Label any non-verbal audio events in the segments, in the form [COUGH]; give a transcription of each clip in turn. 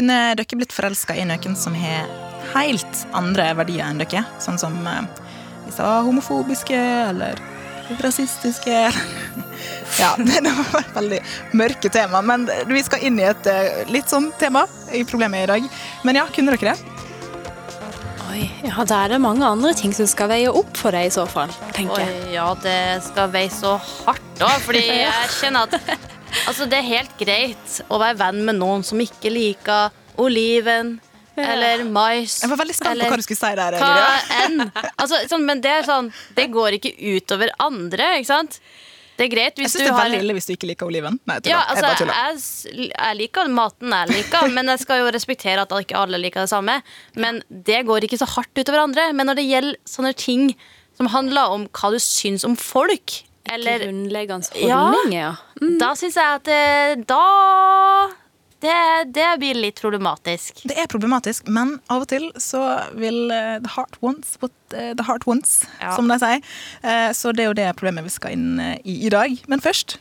Kunne dere blitt forelska i noen som har helt andre verdier enn dere? Sånn som eh, hvis de var homofobiske eller rasistiske [LAUGHS] Ja, det var et veldig mørke tema, men vi skal inn i et eh, litt sånn tema i problemet i dag. Men ja, kunne dere det? Oi, ja, da er det mange andre ting som skal veie opp for deg i så fall, tenker jeg. Oi, ja, det skal veie så hardt òg, fordi [LAUGHS] jeg kjenner at altså, det er helt greit å være venn med noen som ikke liker oliven eller mais. Jeg var veldig spent eller på hva du skulle si der. hva enn. Altså, sånn, men det er sånn Det går ikke utover andre, ikke sant? Det er greit Jeg hvis syns du det er har veldig ille hvis du ikke liker oliven. Nei, jeg ja, jeg altså, bare jeg, jeg liker maten jeg liker, [LAUGHS] men jeg skal jo respektere at ikke alle liker det samme. Men det går ikke så hardt utover andre. Men når det gjelder sånne ting som handler om hva du syns om folk, eller Grunnleggende Ja. holdninger, ja. Da syns jeg at eh, da det, det blir litt problematisk. Det er problematisk, men av og til så vil eh, the heart wants what eh, the heart wants, Ja. som de sier. Eh, så det er jo det problemet vi skal inn i i dag. Men først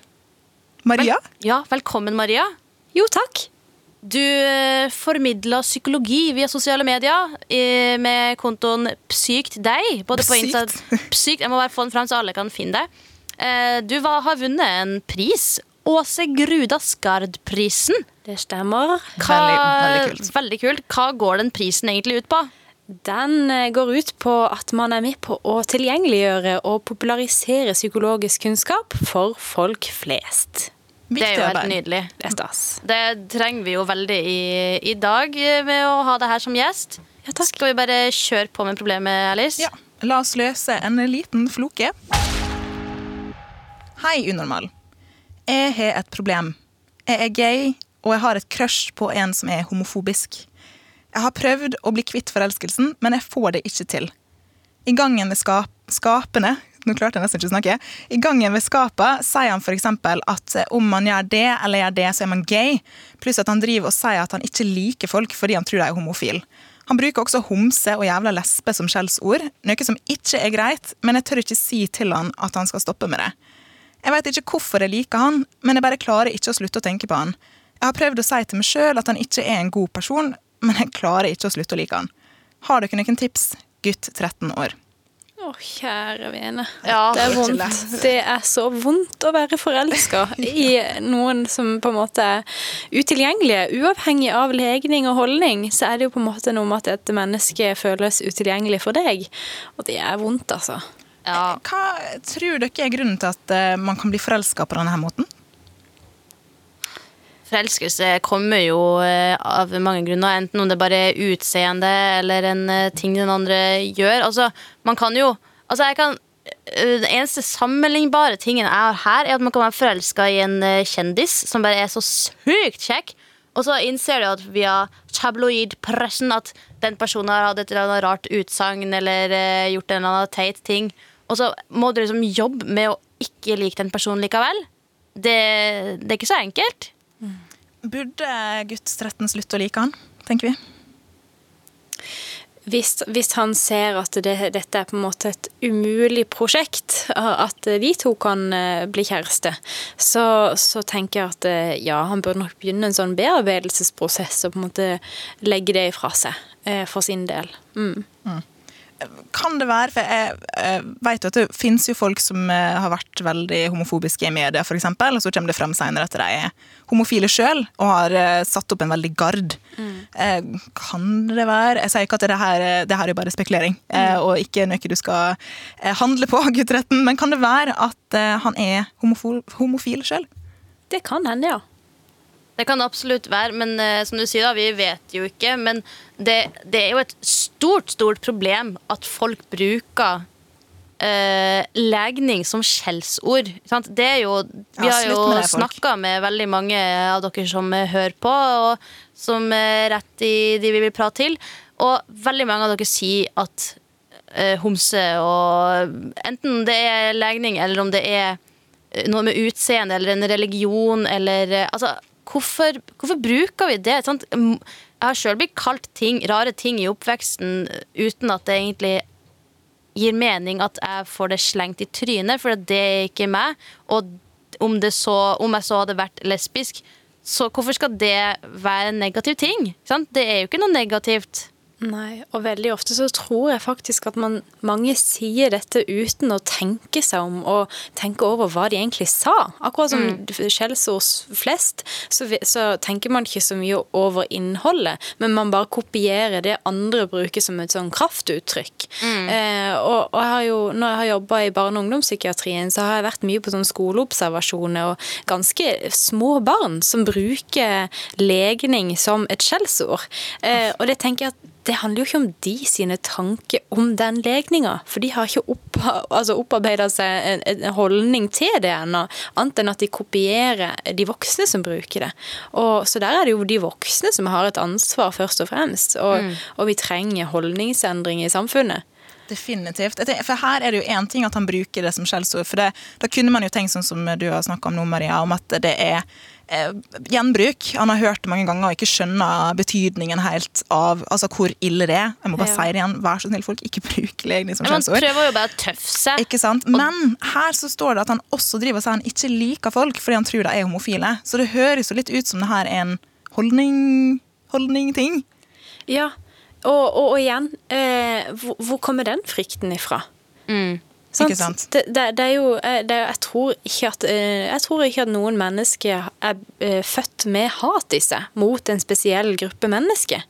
Maria. Ja, velkommen, Maria. Jo, takk. Du formidler psykologi via sosiale medier med kontoen Psykt deg. Både på Psykt? Insta Psykt, Jeg må bare få den fram så alle kan finne deg. Du var, har vunnet en pris. Åse Gruda Skard-prisen. Det stemmer. Hva- Veldig- veldig kult. Veldig kult. Hva går den prisen egentlig ut på? Den eh, går ut på at man er med på å tilgjengeliggjøre og popularisere psykologisk kunnskap for folk flest. Det er jo helt nydelig. Det er stas. Det trenger vi jo veldig i, i dag ved med å ha deg her som gjest. Ja, takk. Skal vi bare kjøre på med problemet, Alice? Ja, La oss løse en liten floke. Hei, unormal. Jeg har et problem. Jeg er gay, og jeg har et crush på en som er homofobisk. Jeg har prøvd å bli kvitt forelskelsen, men jeg får det ikke til. I gangen ved skap skapene nå klarte jeg nesten ikke å snakke. I gangen ved skapet sier han f.eks. at eh, om man gjør det eller gjør det, så er man gay. Pluss at han driver og sier at han ikke liker folk fordi han tror de er homofil. Han bruker også homse og jævla lesbe som skjellsord, noe som ikke er greit, men jeg tør ikke si til han at han skal stoppe med det. Jeg vet ikke hvorfor jeg liker han, men jeg bare klarer ikke å slutte å tenke på han. Jeg har prøvd å si til meg sjøl at han ikke er en god person, men jeg klarer ikke å slutte å like han. Har dere noen tips? Gutt 13 år. Å, kjære vene. Ja, det er vondt. Det er så vondt å være forelska [LAUGHS] i noen som på en måte er utilgjengelige. Uavhengig av legning og holdning, så er det jo på en måte noe med at et menneske føles utilgjengelig for deg. Og det er vondt, altså. Ja. Hva tror dere er grunnen til at eh, man kan bli forelska på denne måten? Forelskelse kommer jo eh, av mange grunner, enten om det bare er utseende eller en eh, ting den andre gjør. Altså, man kan jo Altså, jeg kan eh, Den eneste sammenlignbare tingen jeg har her, er at man kan være forelska i en eh, kjendis som bare er så sykt kjekk, og så innser du at via tabloidpressen at den personen har hatt et eller annet rart utsagn eller eh, gjort en eller annen teit ting, og så må du liksom jobbe med å ikke like den personen likevel. Det, det er ikke så enkelt. Burde gutt 13 slutte å like han, tenker vi? Hvis, hvis han ser at det, dette er på en måte et umulig prosjekt, at de to kan eh, bli kjæreste, så, så tenker jeg at eh, ja, han burde nok begynne en sånn bearbeidelsesprosess og på en måte legge det ifra seg eh, for sin del. Mm. Kan det være, for jeg, jeg vet jo at det finnes jo folk som eh, har vært veldig homofobiske i media, eksempel, og så kommer det frem senere at de er homofile sjøl og har eh, satt opp en veldig gard. Mm. kan det være Jeg sier ikke at det her, eh, det her er bare spekulering, mm. og ikke noe du skal eh, handle på, [LAUGHS] gutt 13, men kan det være at eh, han er homofil, homofil sjøl? Det kan hende, ja. Det kan absolutt være, men uh, som du sier da, vi vet jo ikke. Men det, det er jo et stort, stort problem at folk bruker uh, legning som skjellsord. Det er jo, vi Ja, har jo snakka med veldig mange av dere som eh, hører på, og som er rett i de vi vil prate til. Og veldig mange av dere sier at uh, homse og Enten det er legning, eller om det er noe med utseende, eller en religion, eller Altså, hvorfor, hvorfor bruker vi det? Sant? Jeg har sjøl blitt kalt ting, rare ting i oppveksten uten at det egentlig gir mening at jeg får det slengt i trynet, for det er ikke meg. Og om, så, om jeg så hadde vært lesbisk, så hvorfor skal det være en negativ ting? Sant? Det er jo ikke noe negativt. Nei, og veldig ofte så tror jeg faktisk at man, mange sier dette uten å tenke seg om og tenke over hva de egentlig sa. Akkurat som skjellsord flest, så, så tenker man ikke så mye over innholdet, men man bare kopierer det andre bruker som et sånn kraftuttrykk. Eh, og, og jeg har jo, når jeg har jobba i barne- og ungdomspsykiatrien, så har jeg vært mye på sånn skoleobservasjoner og ganske små barn som bruker legning som et skjellsord. Eh, og det tenker jeg at det handler jo ikke om de sine tanker om den legninga, for de har ikke opp, altså opparbeida seg en, en holdning til det ennå, annet enn at de kopierer de voksne som bruker det. Og, så der er det jo de voksne som har et ansvar, først og fremst, og, og vi trenger holdningsendring i samfunnet. Definitivt. For her er det jo én ting at han bruker det som skjellsord. For det, da kunne man jo tenkt sånn som du har snakka om nå, Maria, om at det er gjenbruk. Han har hørt det mange ganger og ikke skjønner betydningen helt av altså hvor ille det er. Jeg må bare Ja. si det igjen, vær så snill, folk, ikke bruk legning som Men man prøver jo bare å tøffe seg. Ikke sant? Men her så står det at han også driver og sier han ikke liker folk fordi han tror de er homofile. Så det høres jo litt ut som det her er en holdning holdning-ting. Ja, og, og, og igjen, eh, hvor, hvor kommer den frykten ifra? Ikke sant? Det, det, det er jo eh, det, jeg, tror ikke at, eh, jeg tror ikke at noen mennesker er eh, født med hat i seg mot en spesiell gruppe mennesker.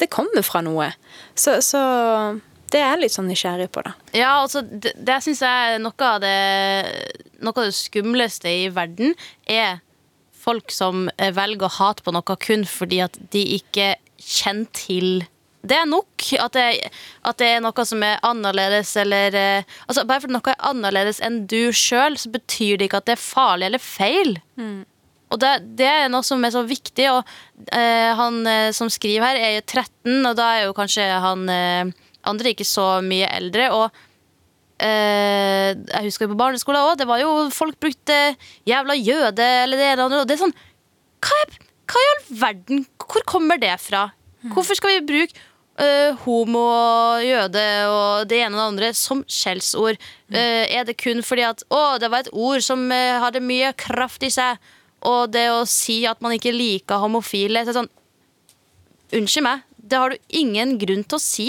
Det kommer fra noe. Så, så det er jeg litt sånn nysgjerrig på, da. Ja, altså, det, det syns jeg er noe av det Noe av det skumleste i verden er folk som velger å hate på noe kun fordi at de ikke kjenner til det er nok. At det, at det er noe som er annerledes eller eh, altså Bare fordi noe er annerledes enn du sjøl, så betyr det ikke at det er farlig eller feil. Og det, det er noe som er så viktig. Og eh, han eh, som skriver her, er jo 13, og da er jo kanskje han eh, andre ikke så mye eldre. Og eh, jeg husker på barneskolen òg, det var jo folk brukte jævla jøde eller det det andre. Og det er sånn hva, hva i all verden? Hvor kommer det fra? Hvorfor skal vi bruke eh, homo og jøde og det ene og det andre som skjellsord? Uh, er det kun fordi at å, det var et ord som uh, hadde mye kraft i seg, og det å si at man ikke liker homofile så sånn, Unnskyld meg, det har du ingen grunn til å si.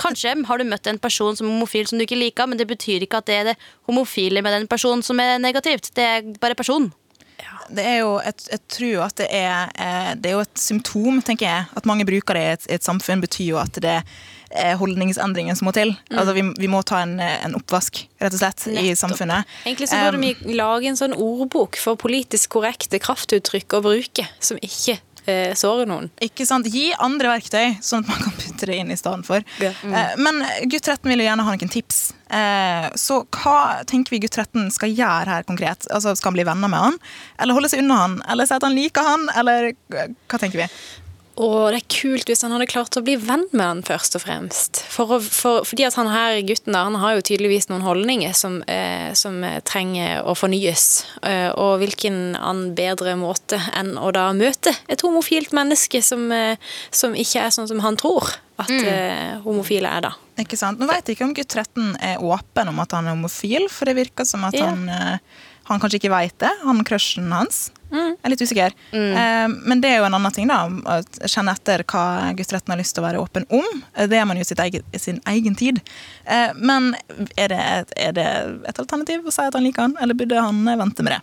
Kanskje har du møtt en person som er homofil som du ikke liker, men det betyr ikke at det er det homofile med den personen som er negativt. Det er bare personen. Det er jo et, jeg tror at det er, eh, det er jo et symptom, tenker jeg. At mange bruker det i et, et samfunn, betyr jo at det er holdningsendringen som må til. Altså vi, vi må ta en, en oppvask, rett og slett, i samfunnet. Egentlig så burde vi lage en sånn ordbok for politisk korrekte kraftuttrykk å bruke, som ikke eh, såre noen. Ikke sant? Gi andre verktøy, sånn at man kan putte det inn i stedet for. Ja. Eh, Men gutt 13 vil jo gjerne ha noen tips. Eh, Så hva tenker vi gutt 13 skal gjøre her konkret? Altså, Skal han bli venner med han? Eller holde seg unna han? Eller si at han liker han? Eller hva tenker vi? Og det er kult hvis han hadde klart å bli venn med han først og fremst. For å, for, fordi at han her gutten da, han har jo tydeligvis noen holdninger som, eh, som trenger å fornyes. Eh, og hvilken annen bedre måte enn å da møte et homofilt menneske som, eh, som ikke er sånn som han tror at eh, homofile er, da. Ikke sant? Nå vet jeg ikke om gutt 13 er åpen om at han er homofil, for det virker som at Ja. han, eh, han kanskje ikke vet det. Han crushen hans. Mm. Jeg er litt usikker. Eh, Men det er jo en annen ting, da. Å kjenne etter hva gutt 13 har lyst til å være åpen om. Eh, Det er man jo i sitt sin egen tid. Eh, Men er det, er det et alternativ å si at han liker han, eller burde han vente med det?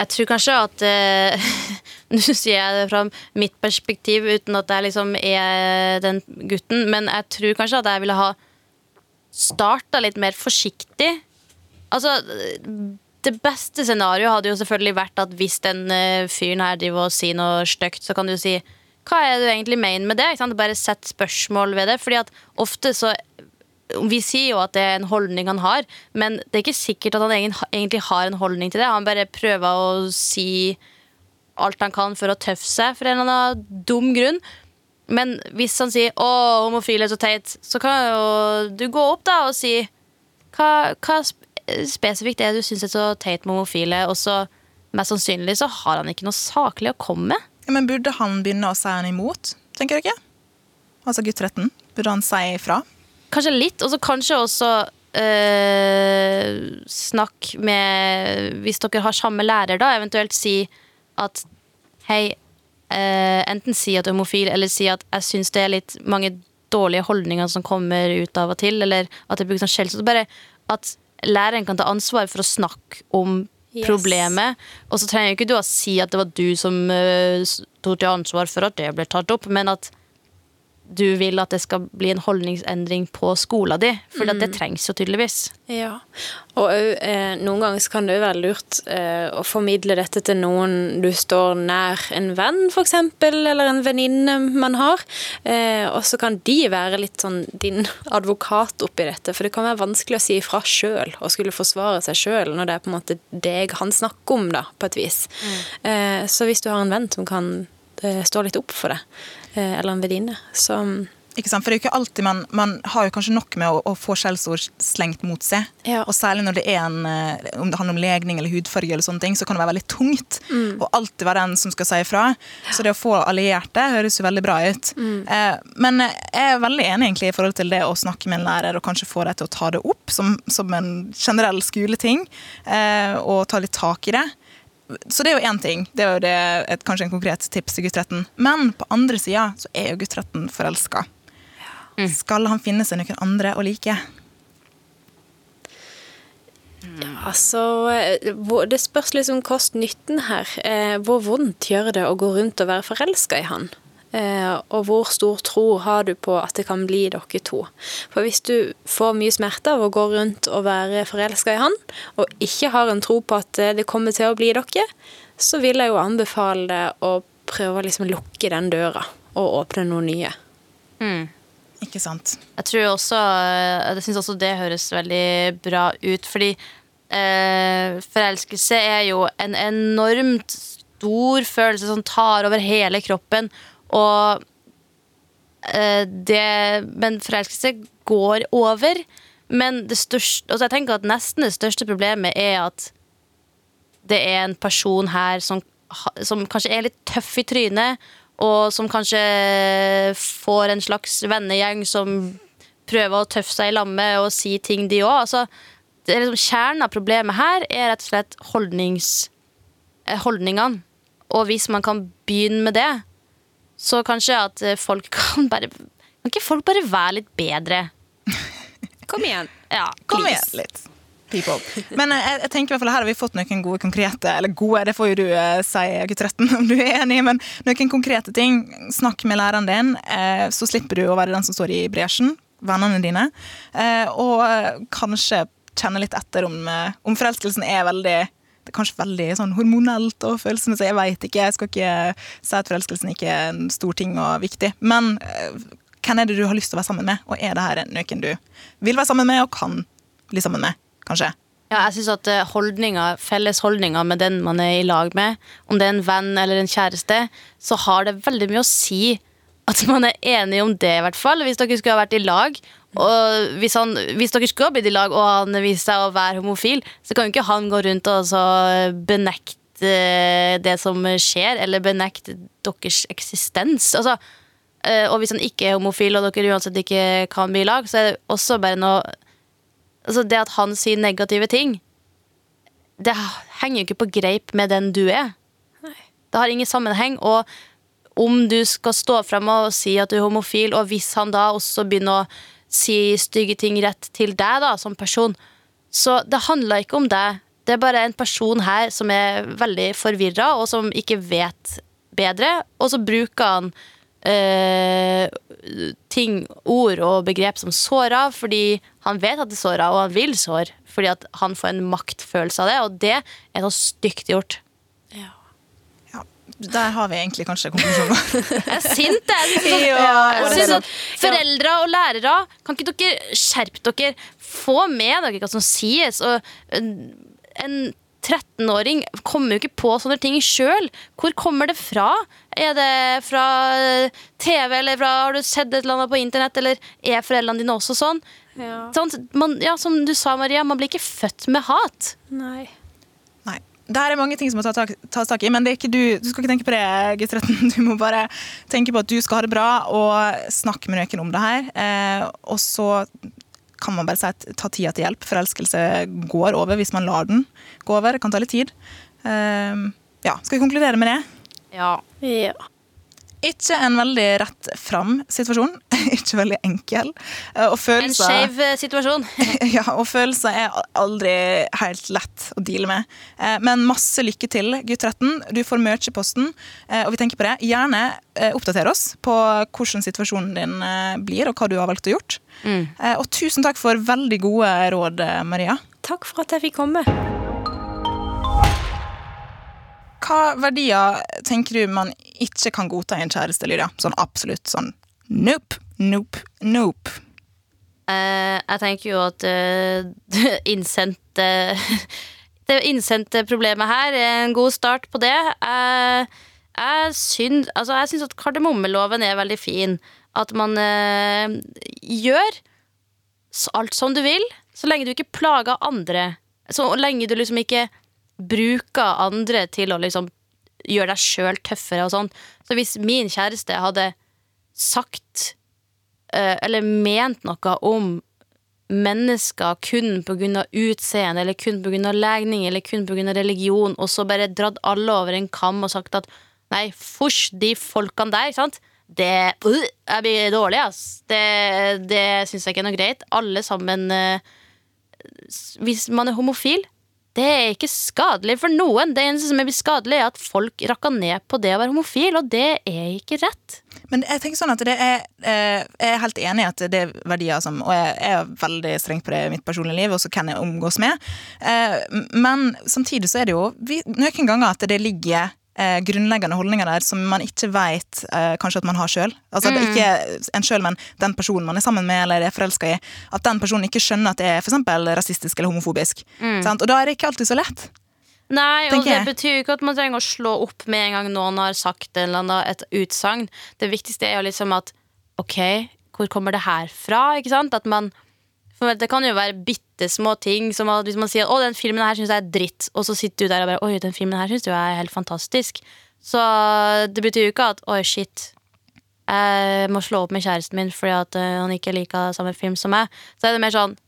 Jeg tror kanskje at eh, [LAUGHS] Nå sier jeg det fra mitt perspektiv uten at jeg liksom er den gutten, men jeg tror kanskje at jeg ville ha starta litt mer forsiktig. Altså, det beste scenarioet hadde jo selvfølgelig vært at hvis den eh, fyren her driver og sier noe stygt, så kan du jo si hva er du egentlig mener med det? Bare sett spørsmål ved det. Fordi at ofte så Vi sier jo at det er en holdning han har, men det er ikke sikkert at han egentlig har en holdning til det. Han bare prøver å si alt han kan for å tøffe seg for en eller annen dum grunn. Men hvis han sier 'å, homofile er så teit', så kan jo du gå opp da og si hva, hva spesifikt det du syns er så teit med homofile, og så mest sannsynlig så har han ikke noe saklig å komme med. Ja, men burde han begynne å si han imot, tenker du ikke? Altså guttretten. Burde han si ifra? Kanskje litt, og så kanskje også øh, snakk med Hvis dere har samme lærer, da, eventuelt si at hei, øh, enten si at du er homofil, eller si at jeg syns det er litt mange dårlige holdninger som kommer ut av og til, eller at det brukes som skjellsord. Bare at læreren kan ta ansvar for å snakke om Yes. problemet. Og så trenger ikke du å si at det var du som uh, tok til ansvar for at det ble tatt opp, men at du vil at det skal bli en holdningsendring på skolen din. For Mm. det trengs jo tydeligvis. Ja, og eh, noen ganger kan det jo være lurt eh, å formidle dette til noen du står nær, en venn f.eks., eller en venninne man har. Eh, og så kan de være litt sånn din [LAUGHS] advokat oppi dette, for det kan være vanskelig å si ifra sjøl og skulle forsvare seg sjøl når det er på en måte deg han snakker om, da, på et vis. Mm. så hvis du har en venn som kan eh, stå litt opp for det, eh, eller en venninne, Ikke sant? For det er jo ikke alltid man, man har jo kanskje nok med å, å få skjellsord slengt mot seg. Ja. Og særlig når det er en, eh, om det handler om legning eller hudfarge, eller sånne ting, så kan det være veldig tungt. Mm. Og alltid være den som skal si ifra. Så det å få allierte høres jo veldig bra ut. Mm. Eh, men jeg er veldig enig egentlig i forhold til det å snakke med en lærer og kanskje få dem til å ta det opp som, som en generell skoleting, eh, og ta litt tak i det. Så det er jo én ting. Det er jo det, et, kanskje en konkret tips til guttretten. Men på andre sida så er jo guttretten forelska. Skal han finne seg noen andre å like? Altså, eh, det spørs liksom kost-nytten her. Eh, hvor vondt gjør det å gå rundt og være forelska i han? Eh, og hvor stor tro har du på at det kan bli dere to? For hvis du får mye smerte av å gå rundt og være forelska i han, og ikke har en tro på at eh, det kommer til å bli dere, så vil jeg jo anbefale deg å prøve å liksom lukke den døra og åpne noe nye. Ikke sant? Jeg tror også eh, Jeg syns også det høres veldig bra ut, fordi eh, forelskelse er jo en enormt stor følelse som tar over hele kroppen, og eh, det Men forelskelse går over. Men det største altså Jeg tenker at nesten det største problemet er at det er en person her som, som kanskje er litt tøff i trynet, og som kanskje får en slags vennegjeng som prøver å tøffe seg i lammet og si ting, de òg. Altså, liksom Kjernen av problemet her er rett og slett eh, holdningene. Og hvis man kan begynne med det, så kanskje at eh, folk [LAUGHS] kan bare Kan ikke folk bare være litt bedre? Kom igjen. Ja, Kom igjen litt. People. Men eh, jeg, jeg tenker i hvert fall her har vi fått noen gode konkrete Eller gode, det får jo du eh, si, gutt13, [LAUGHS] om du er enig, men noen konkrete ting. Snakk med læreren din, eh, så slipper du å være den som står i bresjen. Vennene dine. Eh, og eh, kanskje kjenne litt etter om, om forelskelsen er veldig kanskje veldig sånn hormonelt og følelsesmessig. Jeg vet ikke, jeg skal ikke si at forelskelsen ikke er en stor ting og viktig. Men eh, hvem er det du har lyst til å være sammen med, og er det her noen du vil være sammen med og kan bli sammen med? Kanskje. Ja, jeg synes at eh, holdninger, Felles holdninger med den man er i lag med, om det er en venn eller en kjæreste, så har det veldig mye å si at man er enig om det, i hvert fall. Hvis dere skulle ha vært i lag, og hvis, han, hvis dere skulle ha blitt i lag og han viser seg å være homofil, så kan jo ikke han gå rundt og så benekte det som skjer, eller benekte deres eksistens. Altså, eh, og hvis han ikke er homofil, og dere uansett ikke kan bli i lag, så er det også bare noe altså Det at han sier negative ting, det henger jo ikke på greip med den du er. Det har ingen sammenheng. Og om du skal stå frem og si at du er homofil, og hvis han da også begynner å si stygge ting rett til deg da, som person, så det handler ikke om deg. Det er bare en person her som er veldig forvirra, og som ikke vet bedre. Og så bruker han øh, ting, ord og begrep som sårer, fordi han vet at det sårer, og han vil såre. Fordi han får en maktfølelse av det, og det er noe stygt gjort. Ja. Der har vi egentlig kanskje konklusjonen. [LAUGHS] Jeg er sint, jeg. Ja, at- jeg synes at Foreldre og lærere, kan ikke dere skjerpe dere? Få med dere hva som sies. Og en en 13-åring kommer jo ikke på sånne ting sjøl. Hvor kommer det fra? Er det fra TV, eller fra, har du sett et eller annet på internett, eller er foreldrene dine også sånn? Ja. sånn Man, ja, som du sa, Maria, man blir ikke født med hat. Nei. Det her er mange ting som må ta tak, tas tak i, men det er ikke du, du skal ikke tenke på det, gutt 13. [LAUGHS] Du må bare tenke på at du skal ha det bra, og snakke med noen om det her. Eh, og så kan man bare si at ta tida til hjelp. Forelskelse går over hvis man lar den gå over. Det kan ta litt tid. Eh, ja, skal vi konkludere med det? Ja. Ja. Ikke en veldig rett fram situasjon. [LAUGHS] ikke veldig enkel. Og følelser, En skeiv eh, situasjon. [LAUGHS] ja, og følelser er aldri helt lett å deale med. Eh, Men masse lykke til, gutt 13. Du får merch i posten, eh, og vi tenker på det. Gjerne eh, oppdater oss på hvordan situasjonen din eh, blir, og hva du har valgt å gjort. Mm. Og tusen takk for veldig gode råd, eh, Maria. Takk for at jeg fikk komme. Hva verdier tenker du man ikke kan godta i en kjæreste, Lydia? Sånn absolutt sånn nope, nope, nope. Eh, jeg tenker jo at uh, [LAUGHS] innsendte [LAUGHS] Det innsendte problemet her er en god start på det. Jeg, jeg syns altså jeg syns at kardemommeloven er veldig fin. At man eh, gjør alt som du vil, så lenge du ikke plager andre. Så lenge du liksom ikke bruker andre til å liksom gjøre deg sjøl tøffere og sånn. Så hvis min kjæreste hadde sagt eh, eller ment noe om mennesker kun pga. utseende, eller kun pga. legning, eller kun pga. religion, og så bare dratt alle over en kam og sagt at nei, fosj, de folkene der, sant? Det uh, Jeg blir dårlig, ass. Det, det syns jeg ikke er noe greit. Alle sammen eh, Hvis man er homofil, det er ikke skadelig for noen. Det eneste som er skadelig, er at folk rakker ned på det å være homofil, og det er ikke rett. Men jeg tenker sånn at det er, eh, jeg er helt enig i at det er verdier som Og jeg er veldig streng på det i mitt personlige liv, og så kan jeg omgås med. Eh, Men samtidig så er det jo noen ganger at det ligger eh, grunnleggende holdninger der som man ikke vet eh, kanskje at man har sjøl. Altså mm. ikke en sjøl, men den personen man er sammen med eller er forelska i. At den personen ikke skjønner at det er for rasistisk eller homofobisk. Sant? Og da er det ikke alltid så lett. Nei, og det betyr jo ikke at man trenger å slå opp med en gang noen har sagt eller annen, et utsagn. Det viktigste er jo liksom at ok, hvor kommer det her fra? Ikke sant? At man for Det kan jo være bitte små ting, som at hvis man sier å, den filmen her syns jeg er dritt, og så sitter du der og bare oi, den filmen her syns du er helt fantastisk. Så det betyr jo ikke at oi, shit, jeg må slå opp med kjæresten min fordi at eh, han ikke liker samme film som meg. Så er det mer sånn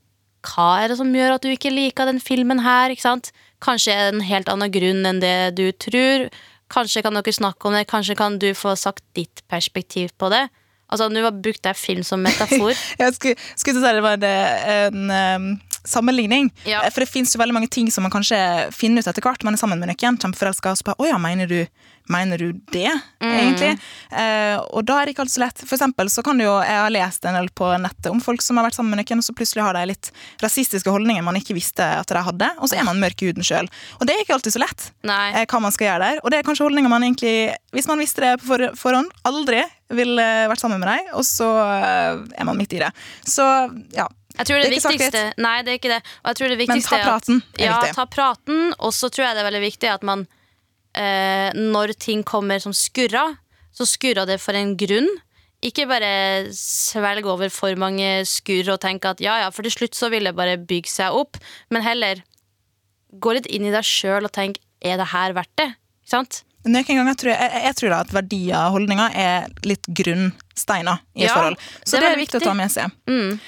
hva er det som gjør at du ikke liker den filmen her? ikke sant? Kanskje en helt annen grunn enn det du tror. Kanskje kan dere snakke om det, kanskje kan du få sagt ditt perspektiv på det. Altså, Nå brukte jeg film som metafor. [LAUGHS] Jeg skulle, skulle til å si det var en, en sammenligning. Ja. Eh, For det fins veldig mange ting som man kanskje finner ut etter hvert. Man er sammen med noen, kjempeforelska, og så bare Å ja, mener du, mener du det, egentlig? Eh, og da er det ikke alltid så lett. For eksempel så kan du jo Jeg har lest en del på nettet om folk som har vært sammen med noen, og så plutselig har de litt rasistiske holdninger man ikke visste at de hadde, og så er man mørk i huden sjøl. Og det er ikke alltid så lett eh, hva man skal gjøre der. Og det er kanskje holdninger man egentlig, hvis man visste det på for forhånd, aldri ville vært sammen med deg, og så eh, er man midt i det. Så ja. Jeg tror det, Det er viktigste Nei, det er ikke det. Og jeg tror det Men ta ta er at- praten ja, ta praten. Og så tror jeg det er veldig viktig at man eh, Når ting kommer som skurrer, så skurrer det for en grunn. Ikke bare svelge over for mange skurr og tenke at ja, ja, for til slutt så vil det bare bygge seg opp. Men heller gå litt inn i deg sjøl og tenk er det her verdt det? Ikke sant? Ganger tror jeg, jeg, jeg tror da at verdier og holdninger er litt grunnsteiner i et Ja, forhold. det Så er det er veldig viktig å ta med seg. Mm.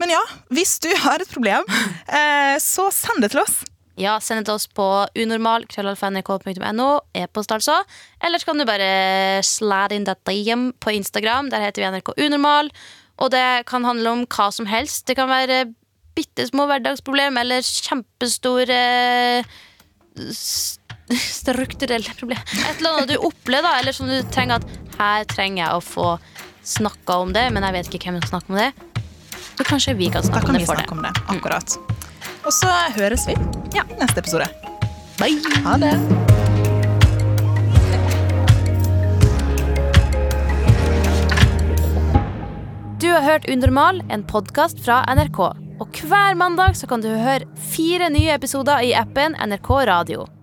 Men ja, hvis du har et problem, eh, så send det til oss. Ja, send det til oss på unormal.krøllalfa.nrk.no, e-post altså. Eller så kan du bare slide in that DM på Instagram. Der heter vi NRK Unormal. Og det kan handle om hva som helst. Det kan være bitte små hverdagsproblem eller kjempestore strukturelle problem. Et eller annet du opplever, eller som du trenger at her trenger jeg å få snakka om det, men jeg vet ikke hvem som snakker om det. Så kanskje vi kan snakke om det for det. Da kan vi snakke om det, mm. akkurat. Og så høres vi ja, neste episode. Bye. Ha det. Du har hørt Undermal, en podkast fra NRK. Og hver mandag kan du høre fire nye episoder i appen NRK Radio.